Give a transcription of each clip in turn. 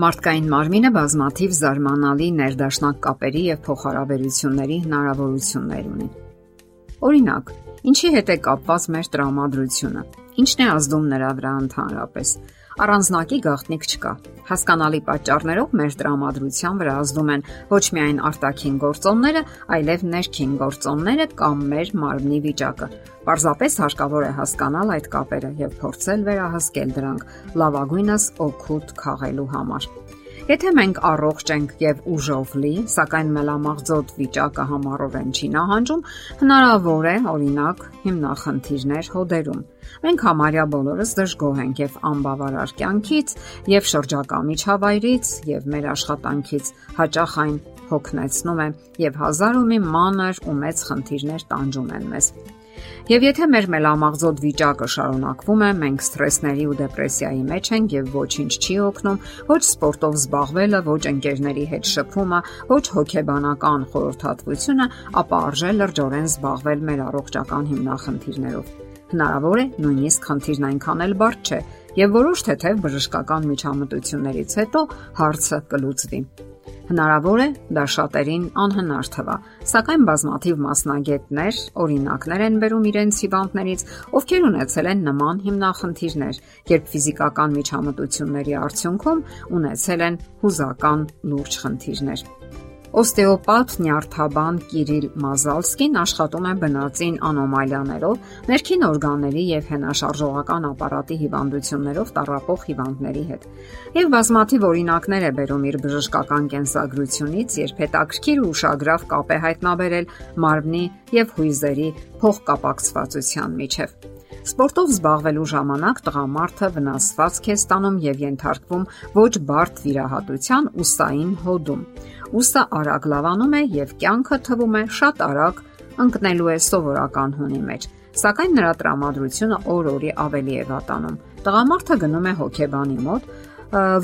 Մարդկային մարմինը բազմաթիվ զարմանալի ներդաշնակ կապերի եւ փոխհարաբերությունների հնարավորություններ ունի։ Օրինակ, ինչի հետ է կապված մեր տրամադրությունը։ Ինչն է ազդում նրա վրա ընդհանրապես։ Առանձնակի գաղտնիք չկա։ Հասկանալի պատճառներով մեր տրամադրության վրա ազդում են ոչ միայն արտաքին գործոնները, այլև ներքին գործոնները կամ մեր մարմնի վիճակը։ Պարզապես հարկավոր է հասկանալ այդ կապերը եւ փորձել վերահսկել դրանք լավագույնս օգուտ քաղելու համար։ Եթե մենք առողջ ենք եւ ուժով լի, սակայն մելամաղձոտ վիճակը համառորեն չի նահանջում, հնարավոր է, օրինակ, հիմնախնդիրներ հոդերում։ Մենք համարյա բոլորս դժգոհ ենք եւ անբավարար կյանքից, եւ շրջակա միջավայրից, եւ մեր աշխատանքից հաճախ այն հոգնեցնում է եւ հազար ու մի մանր ու մեծ խնդիրներ տանջում են մեզ։ Եվ եթե մեր մելամաղձոտ վիճակը շարունակվում է, մենք սթրեսների ու դեպրեսիայի մեջ ենք եւ ոչինչ չի օգնում, ոչ սպորտով զբաղվելը, ոչ ընկերների հետ շփումը, ոչ հոգեբանական խորհրդատվությունը, ապա արժե լրջորեն զբաղվել մեր առողջական հիմնախնդիրներով։ Հնարավոր է նույնիսկ խնդիրն այնքան էլ բարդ չէ, եւ որոշ թեթև բժշկական միջամտություններից հետո հարցը կլուծվի։ Հնարավոր է դա շատերին անհնար թվա, սակայն բազմաթիվ մասնագետներ օրինակներ են բերում իրենց հիվանդներից, ովքեր ունեցել են նման հիմնախնդիրներ, երբ ֆիզիկական միջամտությունների արդյունքում ունեցել են հուզական լուրջ խնդիրներ։ Օստեոպաթ նյարդաբան Կիրիլ Մազալսկին աշխատում է բնածին անոմալիաներով, ներքին օրգանների եւ հենաշարժողական ապարատի հիվանդություններով տառապող հիվանդների հետ։ Եվ բազմաթիվ օրինակներ է բերում իր բժշկական կենսագրությունից, երբ հետաքրքիր ու ուշագրավ կապ է հայտնաբերել մարմնի եւ հույզերի փոխկապակցվածության միջև։ Սպորտով զբաղվելու ժամանակ տղամարդը վնասվածք է ստանում եւ ենթարկվում ոչ բարդ վիրահատության ուսային հոդում ուսը արագ լավանում է եւ կյանքը թվում է շատ արագ ընկնելու է սովորական հունի մեջ։ Սակայն նրա տրամադրությունը օր-օրի ավելի է վատանում։ Տղամարդը գնում է հոգեբանի մոտ,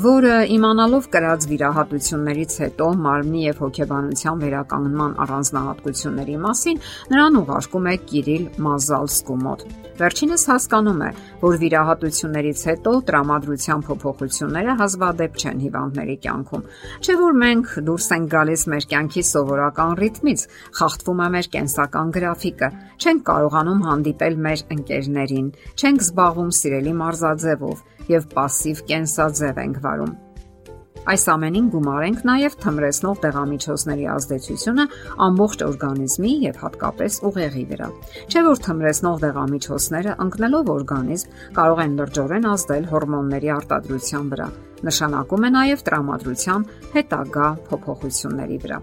որը իմանալով կրած վիրահատություններից հետո մարմնի եւ հոգեբանության վերականգնման առանձնահատկությունների մասին նրան ուղարկում է Կիրիլ Մազալսկու մոտ։ Վերջինս հասկանում է, որ վիրահատություններից հետո տրամադրության փոփոխությունները հազվադեպ չեն հիվանդների կյանքում։ Չէ որ մենք դուրս ենք գալիս մեր կյանքի սովորական ռիթմից, խախտվում է մեր կենսական գրաֆիկը, չենք կարողանում հանդիպել մեր ընկերներին, չենք զբաղվում սիրելի մարզաձևով եւ пассив կենսաձև ենք վարում։ Այս ամենին գումարենք նաև թմրեցնող դեղամիջոցների ազդեցությունը ամբողջ օրգանիզմի եւ հատկապես ուղեղի վրա։ Չէ որ թմրեցնող դեղամիջոցները ընկնելով օրգանիզմ կարող են լրջորեն ազդել հորմոնների արտադրության վրա, նշանակում է նաև տրամադրության հետագա փոփոխությունների վրա։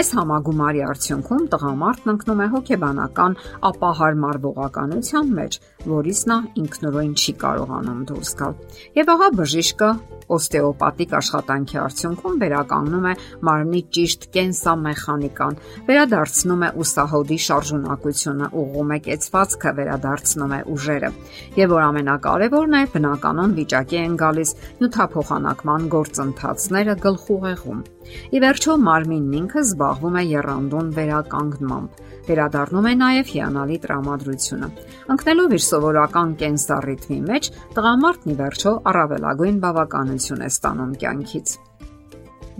Այս համագումարի արդյունքում տղամարդն ընկնում է հոգեբանական ապահարմարվողականության մեջ, որից նա ինքնուրույն չի կարողանում դուրս գալ։ Եվ ահա բժիշկը օստեոպատիկ աշխատանքի արդյունքում վերականգնում է մարմնի ճիշտ կենսամեխանիկան, վերադարձնում է ուսահոդի շարժունակությունը, ուղղում է կեցվածքը, վերադարձնում է ուժերը։ Եվ որ ամենակարևորն է, բնականon վիճակի են գալիս նյութափոխ փոխանակման գործընթացները գլխուղեղում։ Ի վերջո մարմինն ինքը զբաղվում է երանդուն վերականգնմամբ, վերադառնում է նաև հիանալի տրամադրությունը։ Ընկնելով իր սովորական կենսառիթմի մեջ, տղամարդն ի վերջո առավելագույն բավականություն է ստանում կյանքից։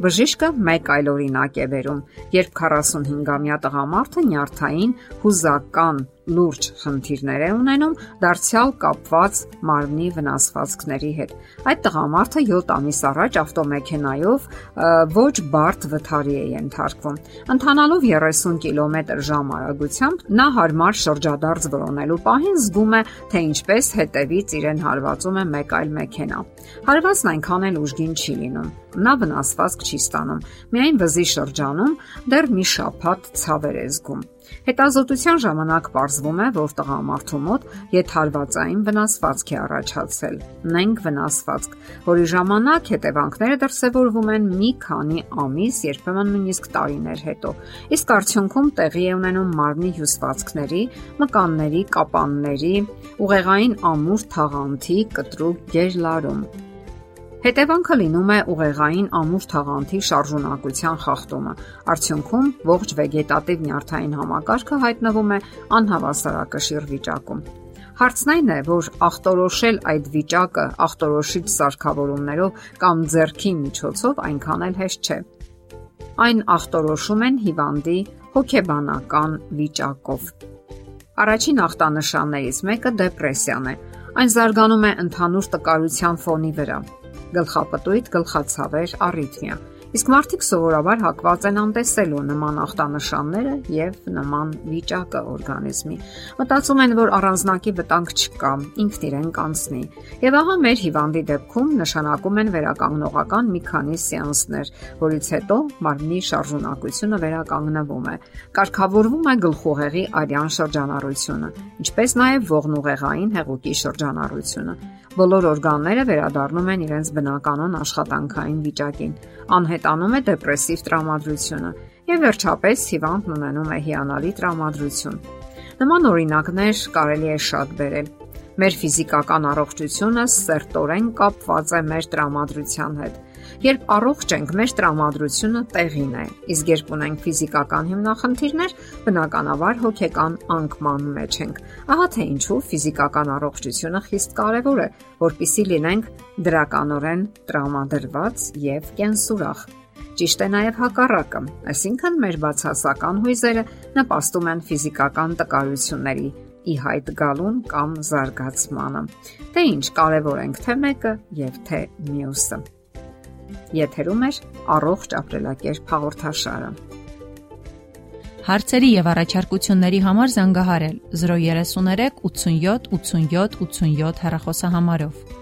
Բժիշկը մեկ այլ օրինակ է վերում, երբ 45-ամյա տղամարդը նյարդային հուզական լուրջ խնդիրներ է ունենում դարձյալ կապված մարմնի վնասվածքների հետ։ Այդ տղամարդը 7 ամիս առաջ ավտոմեքենայով ոչ բարդ վթարի է ենթարկվում։ Ընթանալով 30 կիլոմետր/ժ արագությամբ նա հարմար շրջադարձ որոնելու պահին զգում է, թե ինչպես հետևից իրեն հարվածում է մեկ այլ մեքենա։ Հարվածն այնքան էլ ուժգին չի լինում։ Նա վնասվածք չի ստանում։ Միայն վզի շրջանում դեռ մի շափատ ցավեր է զգում։ Հետազոտության ժամանակ ողջվում է, որ տղամարդու մոտ եթարվածային վնասվածք է առաջացել։ Նենք վնասվածք, որի ժամանակ հետևանքները դրսևորվում են մի քանի ամիս, երբեմն նույնիսկ տարիներ հետո։ Իսկ արդյունքում տեղի է ունենում մարմնի հյուսվածքների, մկանների, կապանների, ուղեղային ամուր թաղանթի կտրուկ գերլարում Հետևանքը լինում է ուղեղային ամուր թաղանթի շարժունակության խախտումը։ Արդյունքում ողջ վեգետատիվ նյարդային համակարգը հայտնվում է անհավասարակշիռ վիճակում։ Հարցն այն է, որ ախտորոշել այդ վիճակը ախտորոշիչ սարքավորումներով կամ ձեռքի միջոցով այնքան էլ հեշտ չէ։ Այն ախտորոշում են հիվանդի հոգեբանական վիճակով։ Առաջին ախտանշաններից մեկը դեպրեսիան է։ Այն զարգանում է ընդհանուր տկարության ֆոնի վրա։ Գլխապտույտ, գլխացավեր, առիթմիա Իսկ մարդիկ սովորաբար հակված են անտեսելու նման ախտանշանները եւ նման վիճակը օրգանիզմի։ Մտածում են, որ առանձնակի վտանգ չկա, ինքն իրեն կանցնի։ Եվ ահա մեր հիվանդի դեպքում նշանակում են վերականգնողական մի քանի սեանսներ, որից հետո մարմնի շարժունակությունը վերականգնվում է։ Կարգավորվում է գլխուղեղի արյան շրջանառությունը, ինչպես նաեւ ողնուղեղային հեղուկի շրջանառությունը։ Բոլոր օրգանները վերադառնում են իրենց բնականon աշխատանքային վիճակին. Անհետանում է դեպրեսիվ տրամադրությունը եւ վերջապես հիվանդն ունենում է հիանալի տրամադրություն։ Նման օրինակներ կարելի է շատ բերել։ Մեր ֆիզիկական առողջությունը սերտորեն կապված է մեր տրամադրության հետ։ Երբ առողջ ենք, մեր տրամադրությունը տեղին է, իսկ երբ ունենք ֆիզիկական հիմնախնդիրներ, բնականաբար հոգեկան անկման մեջ ենք։ Ահա թե ինչու ֆիզիկական առողջությունը խիստ կարևոր է, որpիսի լինենք դրականորեն տրամադրված եւ կենսուրախ։ Ճիշտ է նաև հակառակը, այսինքն մեր բացասական հույզերը նպաստում են ֆիզիկական տկարությունների ի հայտ գալուն կամ զարգացմանը։ Թե ինչ կարևոր ենք թե մեկը եւ թե մյուսը։ Եթերում է առողջ ապրելակերպ հաղորդաշարը։ Հարցերի եւ առաջարկությունների համար զանգահարել 033 87 87 87 հեռախոսահամարով։